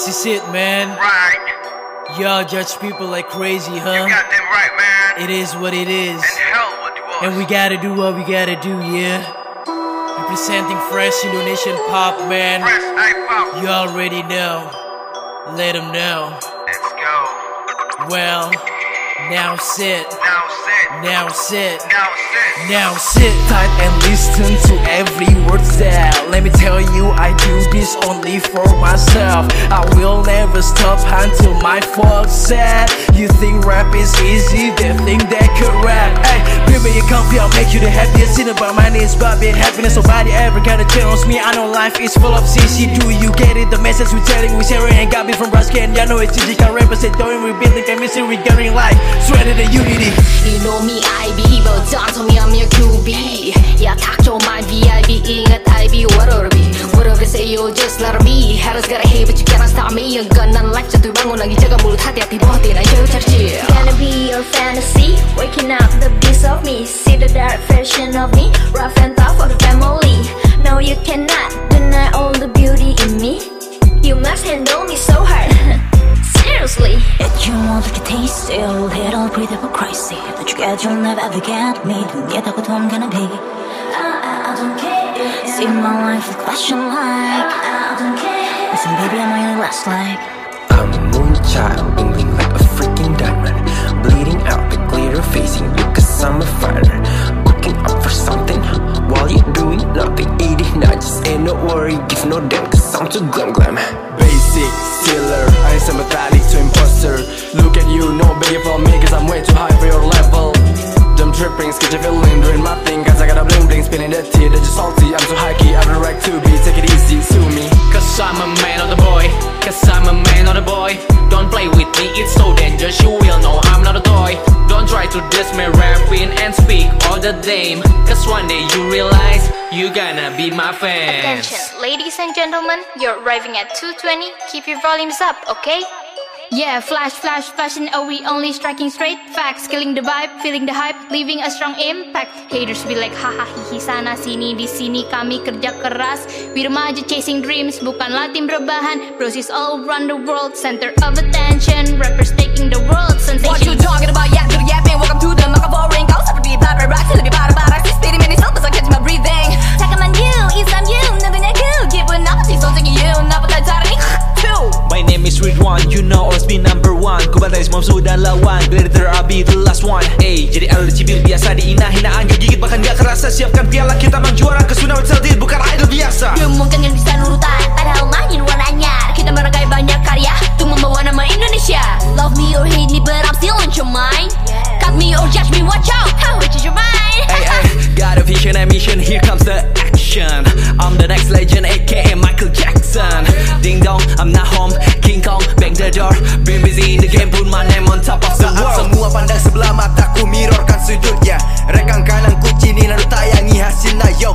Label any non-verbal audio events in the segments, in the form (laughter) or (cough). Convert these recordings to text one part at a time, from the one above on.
This is it, man. Right. Y'all judge people like crazy, You huh? got them right, man. It is what it is. And hell what you was. And we gotta do what we gotta do, yeah? Representing fresh Indonesian pop, man. Fresh up. You already know. Let them know. Let's go. Well, now sit. Now sit. Now sit. Now sit. Now sit. tight and listen to every word said. Let me tell you, I do this only for myself. I will never stop until my folks said. You think rap is easy, they think they could rap. Hey, baby, you comfy, I'll make you the happiest. Sin about my is about being happiness. Nobody ever gotta challenge me. I know life is full of CC. Do you get it? The message we're telling, we're sharing, and got me from Brascan. Y'all know it's easy, can represent, doing, rebuilding, chemistry, regarding life. Sweater the unity. You know me I be don't tell me I'm your QB Yeah talk to my VIP ingat I be whatever be Whatever say you just let me Haters gotta hate but you cannot stop me Yang ganan life jatuh bangun lagi jaga mulut hati-hati batin aja cerci Gonna be your fantasy, waking up the beast of me. See the dark version of me, rough and tough for the family. No, you cannot deny all the beauty in me. You must handle me so hard. (laughs) Seriously. It you want to taste it, a little bit of a crazy But you get, you'll never ever get me. Don't get what I'm gonna be. I, I, I don't care. See my life with question like I, I don't care. Listen baby, I'm only your last like I'm a moonchild, blinking like a freaking diamond. Bleeding out the glitter, facing you cause I'm a fighter. Cooking up for something, while you're doing nothing Eating nudges, ain't no worry, give no damn cause I'm too glam glam. Basic, stealer, I ain't sympathetic to imposter. Look at you, no biggie for me cause I'm way too high for your level. Them tripping, schizophrenic, doing my thing Cause I got a bling bling, spilling that tea, they're just salty. I'm too high key, I'm the right to be, take it easy, sue me. Cause I'm a man of the boy Cause I'm a man of the boy. Don't play with me, it's so dangerous You will know I'm not a toy. Don't try to diss me rapping and speak the dame Cause one day you realize You gonna be my fans Attention, ladies and gentlemen, you're arriving at 220. Keep your volumes up, okay? Yeah, flash, flash, flashing, are we only striking straight? Facts, killing the vibe, feeling the hype, leaving a strong impact. Haters be like, haha, hihi, sana, sini, di sini, kami kerja keras. We remaja chasing dreams, bukanlah tim rebahan. Bros is all around the world, center of attention. Rappers taking the world sensation. What you talking about? Yeah, to the yapping. Welcome to Kau seperti bad rap rap, lebih parah parah. Si spitting many self, I catch my breathing. 잠깐만 you, isam you, 누구냐 그 기분 나쁘지 솔직히 you, 나보다 잘하니 two. My name is Ridwan, you know always be number one Ku batai semua musuh dan lawan Glitter I'll be the last one Hey, jadi idol cibir biasa Diinah hinaan gak gigit bahkan gak kerasa Siapkan piala kita mang juara Kesuna Celtic bukan idol biasa Dia mungkin yang bisa nurutan, padahal main warnanya. Kita merangkai banyak karya untuk membawa nama Indonesia. Love me or hate me, but I'm still on your mind. Cut me or judge me, watch out, how which is your mind? Hey, hey, got a vision and mission Here comes the action I'm the next legend aka Michael Jackson Ding dong, I'm not home King Kong, bang the door Been busy in the game Put my name on top of the Saat world semua pandang sebelah mataku mirrorkan sudutnya Rekam kanan ku cini lalu tayangi hasilnya Yo,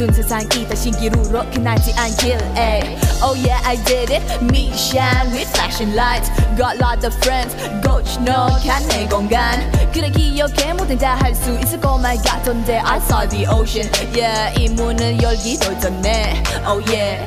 모든 세상이 다 신기루로 끝나지 않길 ay. Oh yeah I did it. Me shine with flashing lights. Got lots of friends. 고즈넉한 내 공간. 그래 기억해. 모든 다수 있을 것만 같던데 I saw the ocean. Yeah 이 문을 열기도 전에 Oh yeah.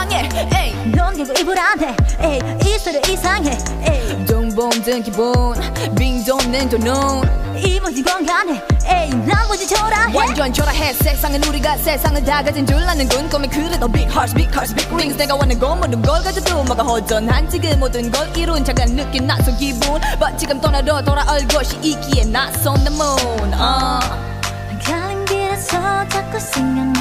이상해. 에이 넌 계속 이불안해 에이 입술이 이상해. 에이. 정범된 기분 빙존낸 돈은 이모지 건강해. 에이 나머지 초라해. 완전 초라해. 세상은 우리가 세상을 다 가진 줄 아는군 꿈이 그래도 big hearts big hearts big rings. 내가 원하는 건 모든 걸 가져도 뭐가 허전한 지금 그 모든 걸 이룬 잠깐 느낀 낯선 기분. but 지금 떠나러 돌아올 것이 있기에 낯선 the moon. uh. 가는 길에서 자꾸 생각나.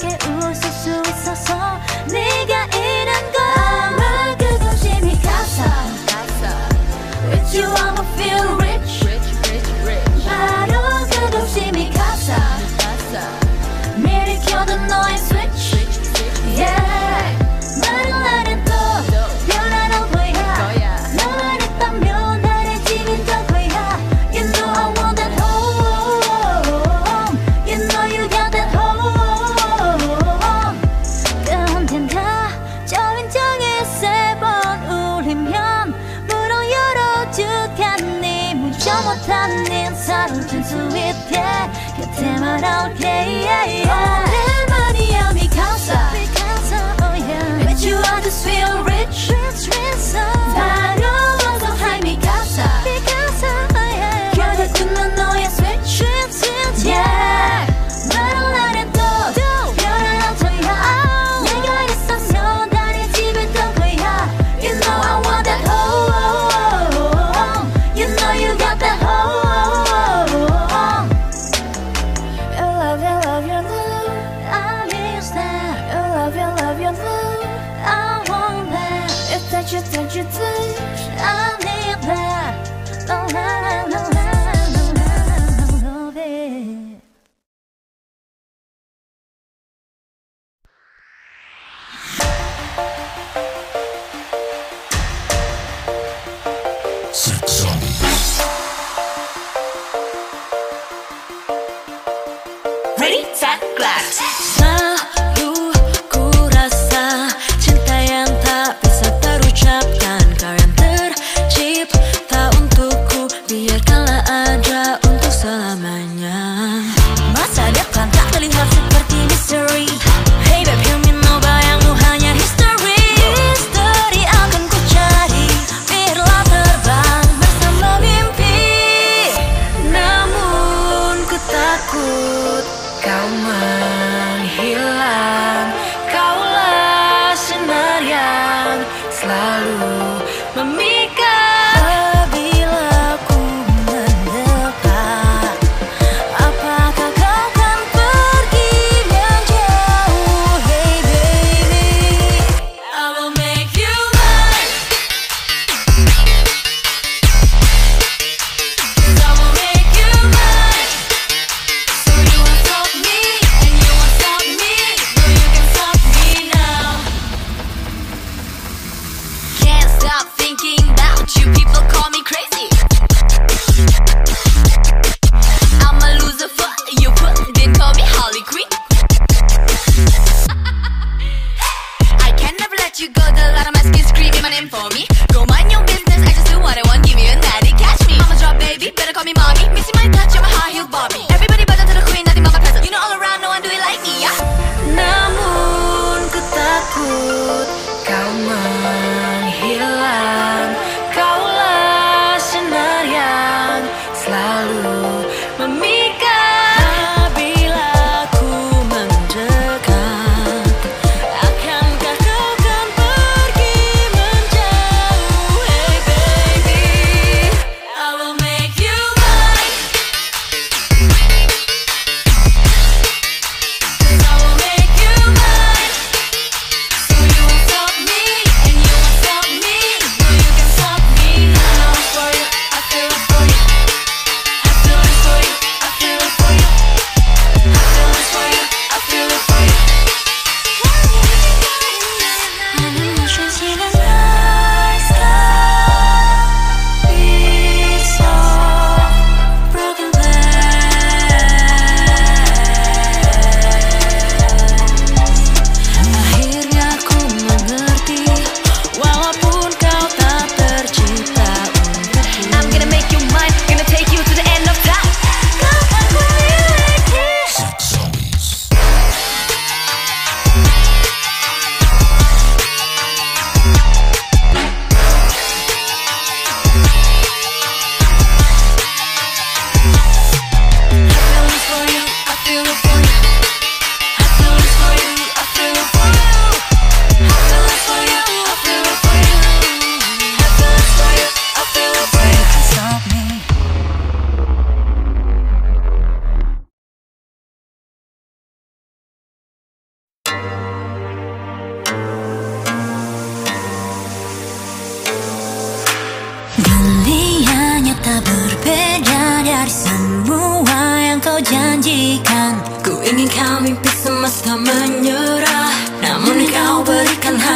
get it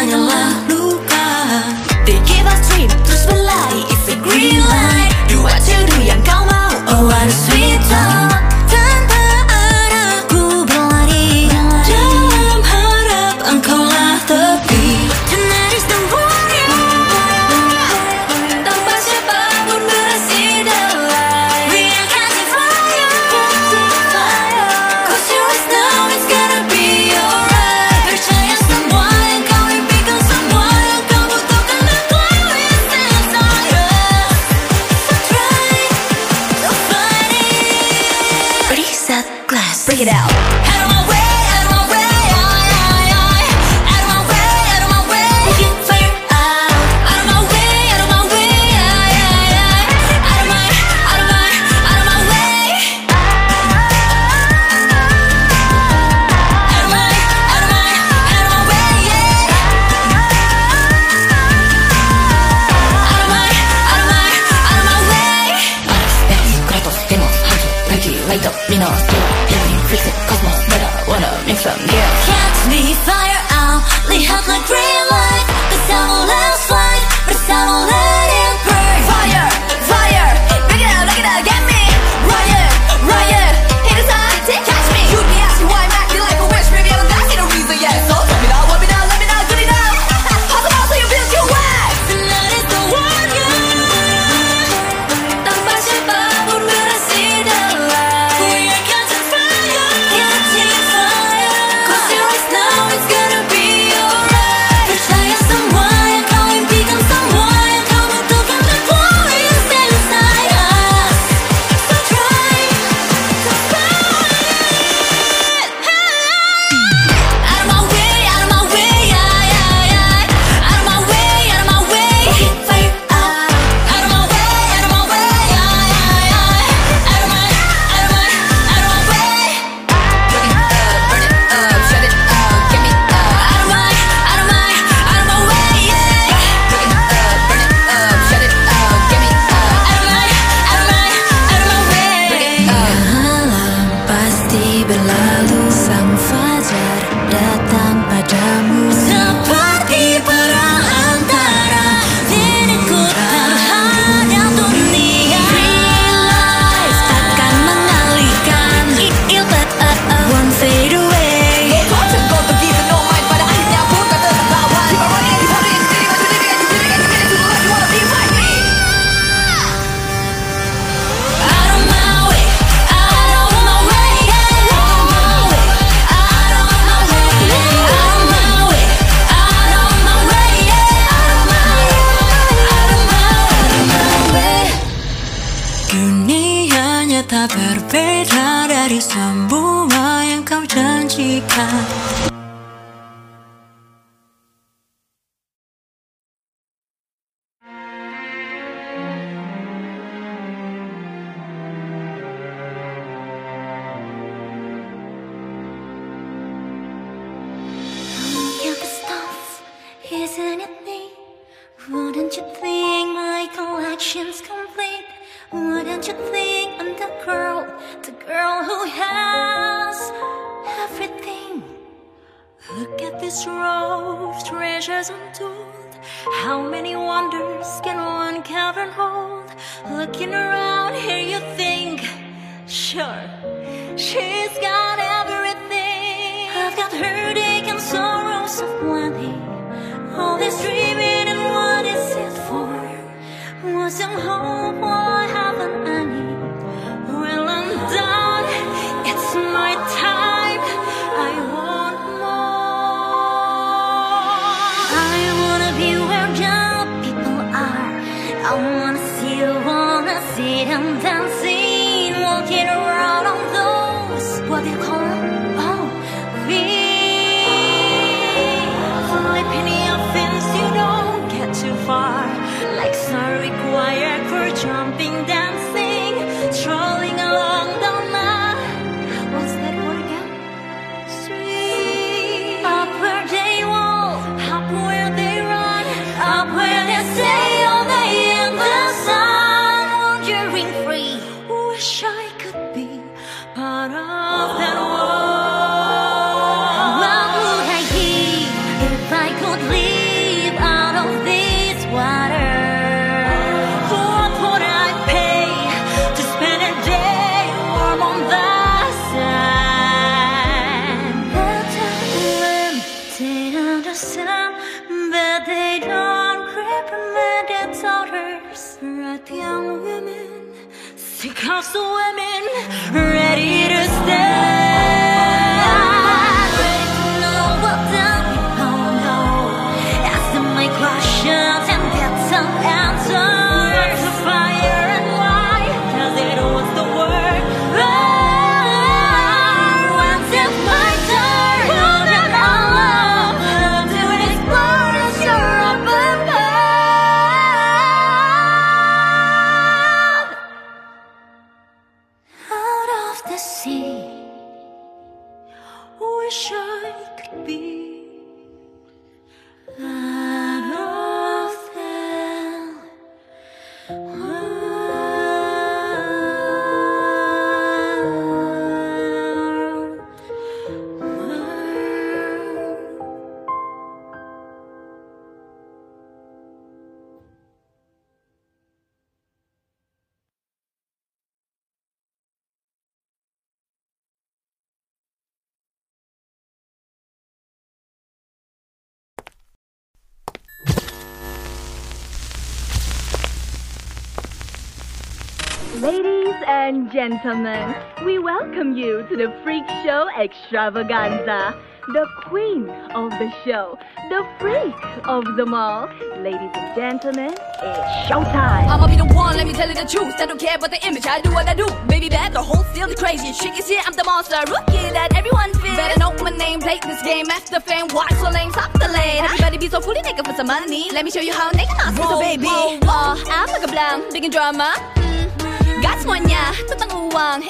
berikan Looking around here, you think, sure, she's got everything. I've got heartache and sorrows of plenty. All this dreaming and what is it for? Was some hope of the women, Ladies and gentlemen, we welcome you to the Freak Show Extravaganza. The queen of the show, the freak of them all. Ladies and gentlemen, it's showtime. I'ma be the one, let me tell you the truth. I don't care about the image, I do what I do. Baby, that the whole still the crazy. Chick is here, I'm the monster rookie that everyone fears. Better know my name, play this game after fame. Watch so lame, stop the lane. Everybody be so fully naked for some money. Let me show you how naked I'm so baby. Whoa, whoa. Uh, I'm like a blam, big and drama. God's one, yeah,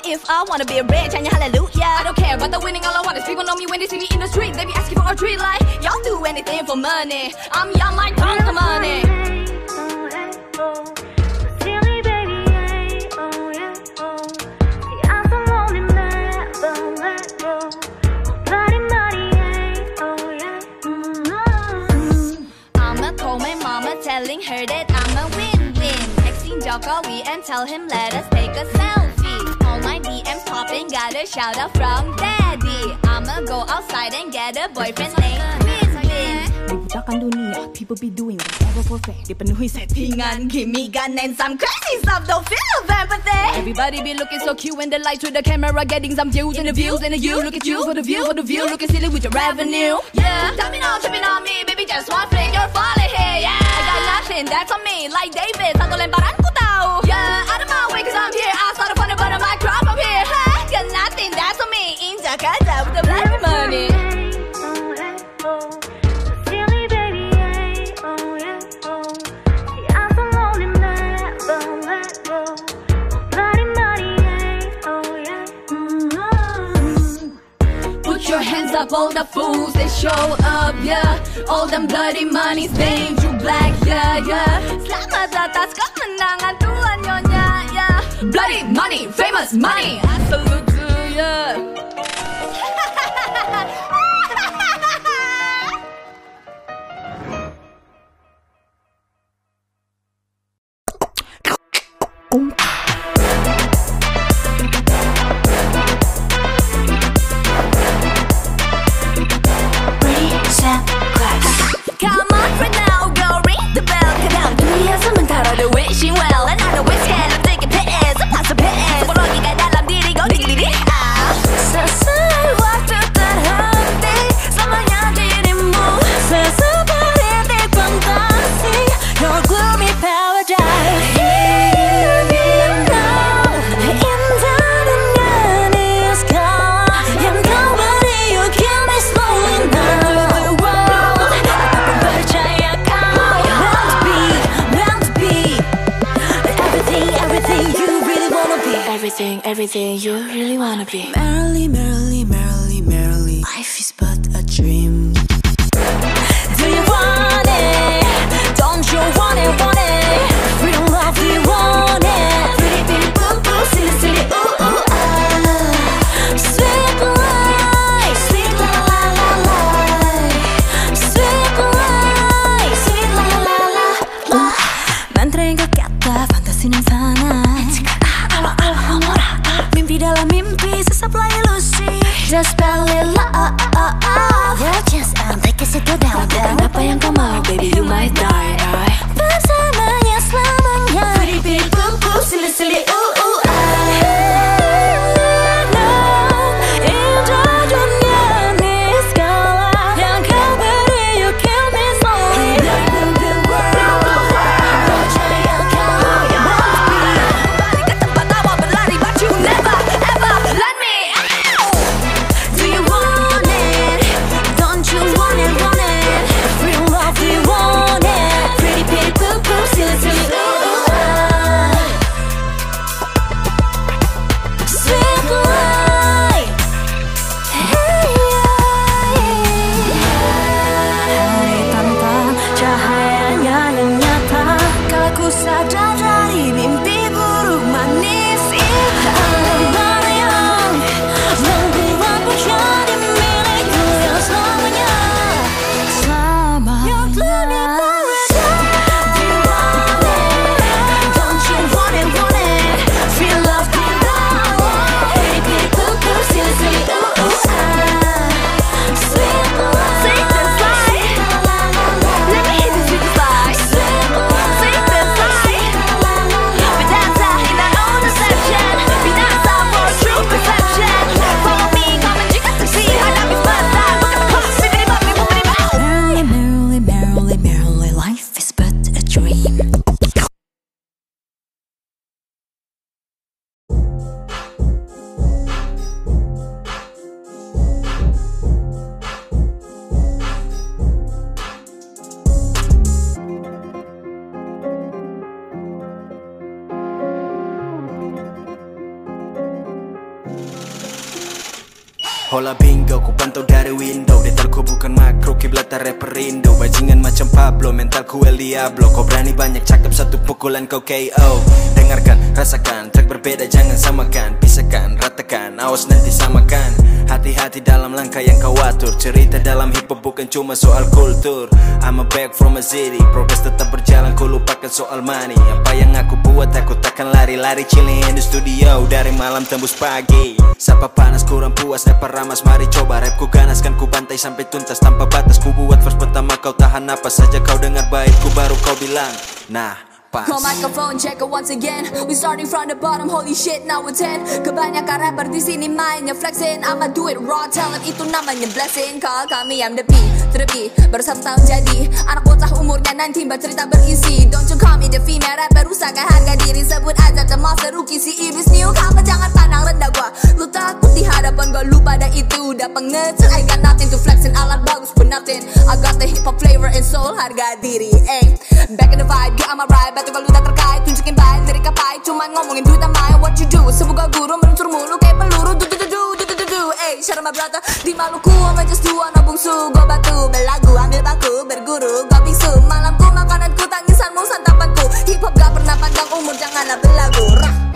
If I wanna be rich, and hallelujah. I don't care about the winning, all I want is people know me when they see me in the street. They be asking for a treat like, y'all do anything for money. I'm young like tons of money. My telling her that Jokowi and tell him let us take a selfie. All my DMs popping, got a shout out from daddy. I'ma go outside and get a boyfriend named Win-Win Butakan dunia, people be doing whatever for fame. Dipenuhi settingan, Give me gun and some crazy stuff, don't feel no empathy Everybody be looking so cute in the lights with the camera Getting some views and the views and the you Look at you for the view, for the view. Looking silly with your revenue. Yeah, jumping on, tripping on me Baby, just one flick, you're falling here, yeah I got nothing, that's on me. Like David, satu lemparan ku yeah, out of my way, cause I'm here. I started funny, but I'm like, crap, I'm here. Huh? Got nothing, that's on me. In Jakarta with the black money. All the fools that show up, yeah. All them bloody money stained you black, yeah, yeah. Selamat atas kemenangan Tuhan Nyonya, yeah Bloody money, famous money. I salute you, pukulan kau KO Dengarkan, rasakan, track berbeda jangan samakan. Pisahkan, ratakan, awas nanti samakan. Hati-hati dalam langkah yang kau atur. Cerita dalam hip hop bukan cuma soal kultur. I'm a back from a city. Progress tetap berjalan, ku lupakan soal money. Apa yang aku buat, aku takkan lari-lari. Chilling in the studio, dari malam tembus pagi. Sapa panas kurang puas, rapper ramas Mari coba rap ku ganaskan, ku bantai sampai tuntas. Tanpa batas, ku buat verse pertama Kau tahan apa saja. Kau dengar baik Ku baru kau bilang, nah pas Call microphone checker once again. We starting from the bottom, holy shit, now we're 10 Kebanyakan rapper di sini mainnya flexing I'ma do it raw. Talent, itu namanya blessing. Call kami I'm the B, satu tahun jadi Anak bocah umurnya 19, bercerita berisi. Don't you call me the female rapper, rusakkan harga diri? Sebut aja monster rookie, si ibis new Kamu jangan pandang rendah gua. Lu takut di hadapan gua, lu pada itu. Udah pengecut, I got nothing to flexing Alat bagus pun nothing. I got the hip hop flavor and soul, harga diri eh. Back in the vibe, yeah I'm a ride. Batu kalau udah terkait, tunjukin baik lirik apa? Cuman ngomongin duit sama what you do. Semoga guru meluncur mulu kayak peluru. Du du du eh. Out my brother. Di Maluku I'm just dua no bungsu. Gua batu belagu ambil baku berguru Gua bingsu. Malamku makananku tangisanmu santapanku. Hip hop gak pernah pandang umur janganlah belagu Rah.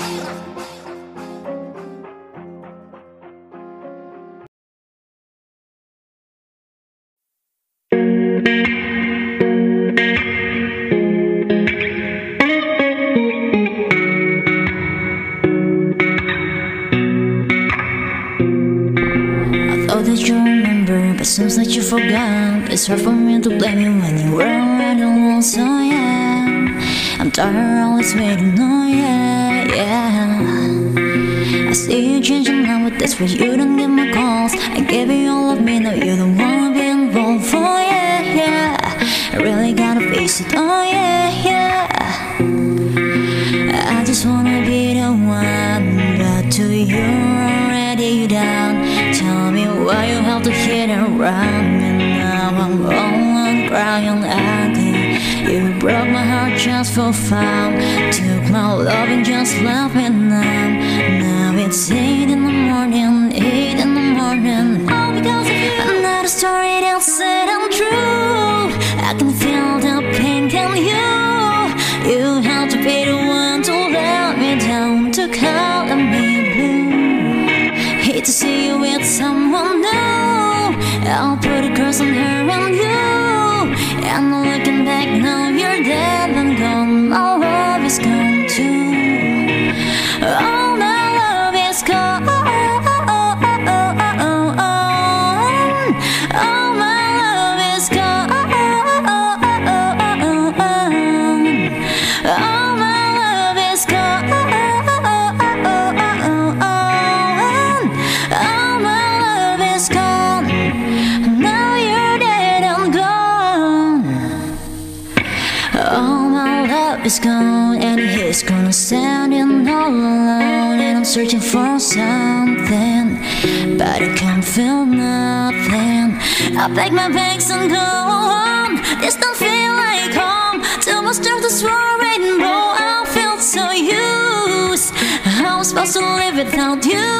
Seems like you forgot. It's hard for me to blame you when you were already alone. So yeah, I'm tired always waiting. Oh yeah, yeah. I see you changing now, but that's why you don't get my calls. I gave you all of me, now you don't wanna be involved. Oh yeah, yeah. I really gotta face it. Oh yeah, yeah. I just wanna be the one, but to you to and and now I'm all on crying ugly. You broke my heart just for fun, took my love and just left me numb. Now it's eight in the morning, eight in the morning. All because of you. Another story that's I'm true. I can feel the pain, can you? You have to be the one to let me down, to color me blue. Hate to see you with someone curse on her and he's gonna stand in all alone. And I'm searching for something, but I can't feel nothing. I pack my bags and go home. This don't feel like home. Too much time to swirl rainbow. I feel so used. How I'm supposed to live without you?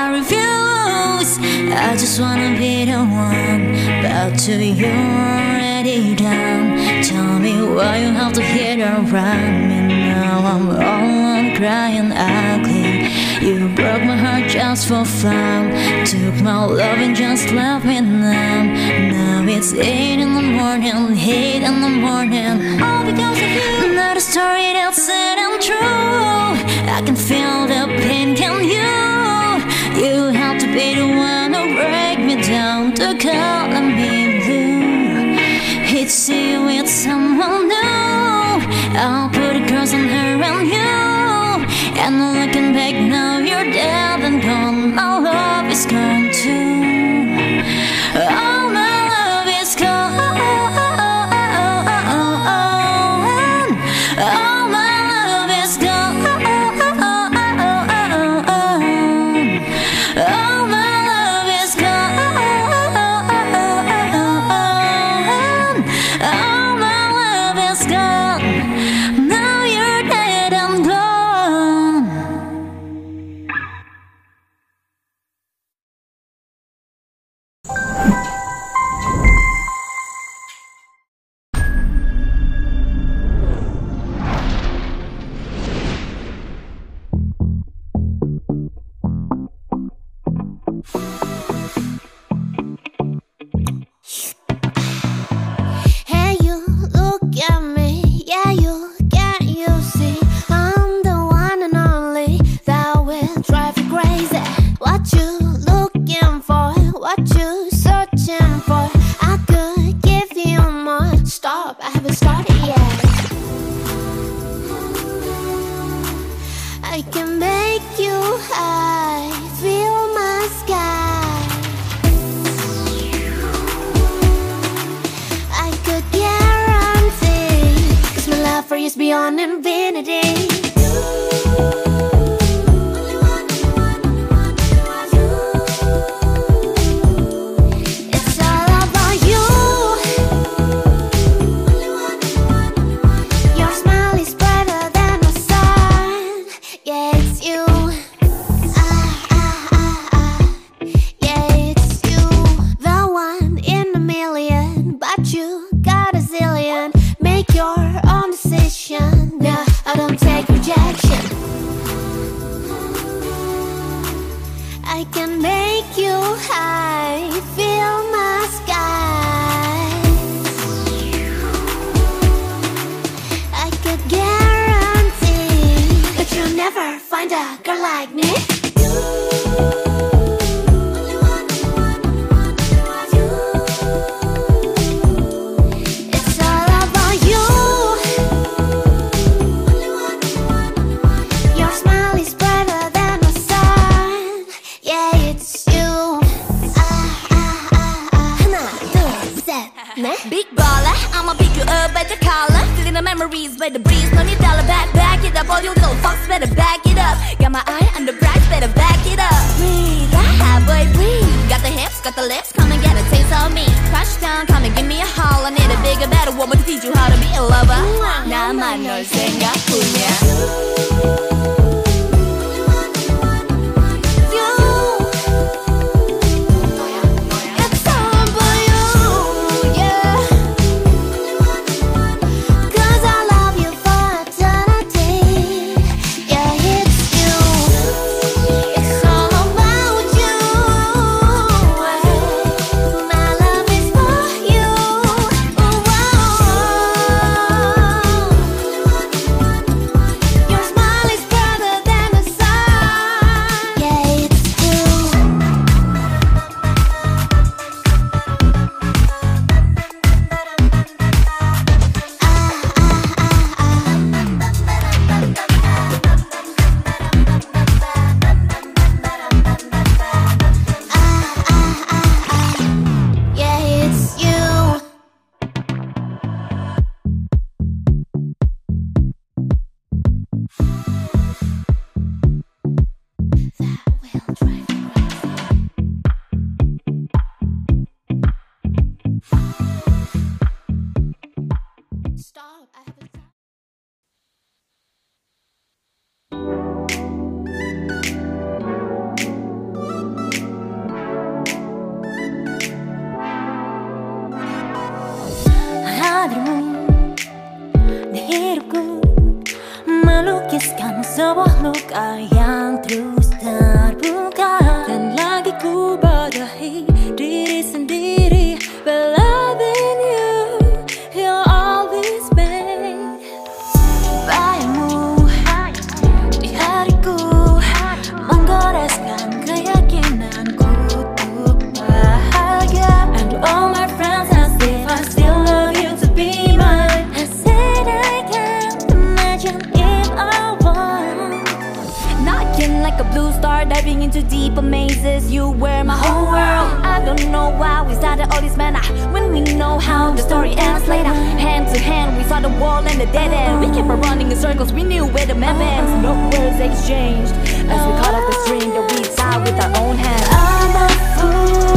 I refuse. I just wanna be the one, but to you already down. Tell me why you have to hit around me now. I'm all crying ugly. You broke my heart just for fun. Took my love and just left me numb. Now it's eight in the morning, eight in the morning. All because of you. Not a story that's sad and true. I can feel the pain, can you? You have to be the one to break me down, to color me blue. See you with someone new. I'll memories better the breeze. No need dollar back, back it up. All you little fucks better back it up. Got my eye on the prize, better back it up. Breathe, ah, boy, breathe. Got the hips, got the lips, come and get a taste of me. Crush down, come and give me a haul. I need a bigger, better woman to teach you how to be a lover. Now my nose 나만 널 생각뿐이야. all these men. When we know how the story ends later Hand to hand, we saw the wall and the dead end. We kept on running in circles, we knew where the map ends. No words exchanged As we caught up the string that we tied with our own hands. I'm a fool.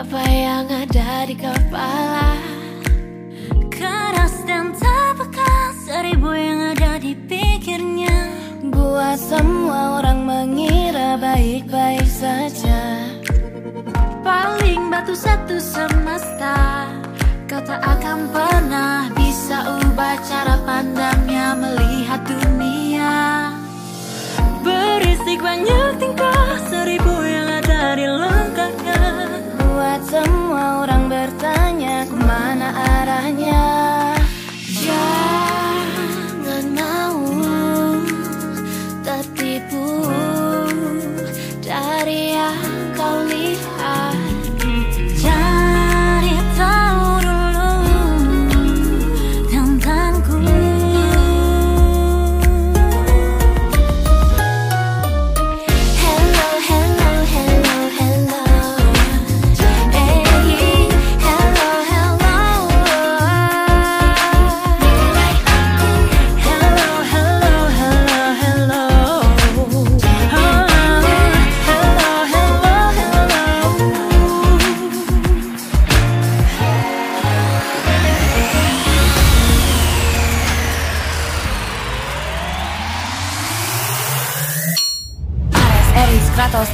Apa yang ada di kepala? Keras dan tak Seribu yang ada di pikirnya. Buat semua orang mengira baik-baik saja. Paling batu satu semesta. Kau tak akan pernah bisa ubah cara pandangnya melihat dunia. Berisik banyak tingkah seribu yang ada di luar semua orang bertanya ke mana arahnya?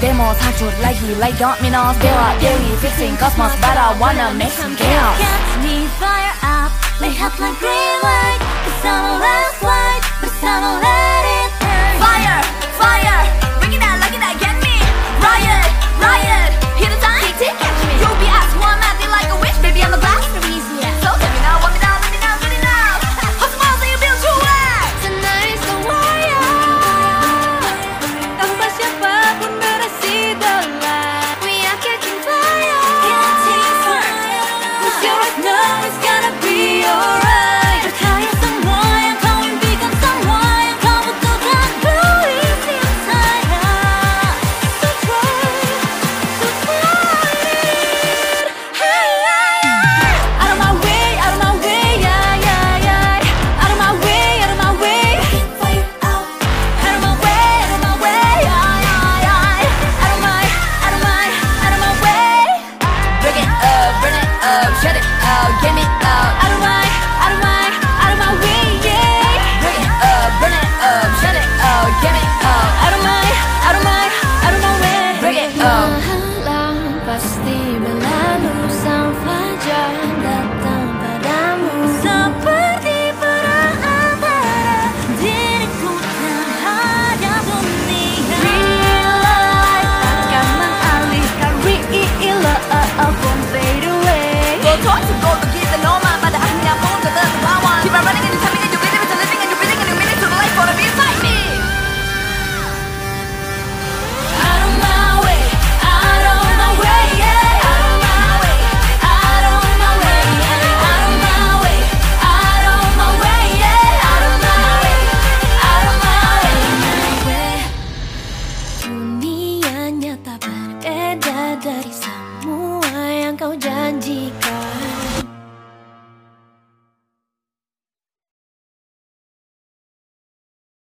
demos Hancur lahi laydan minas Dela deli fixing cosmos But I wanna make some chaos. Catch me fire up Lay up like green light Cause I'm a last light But I'm a last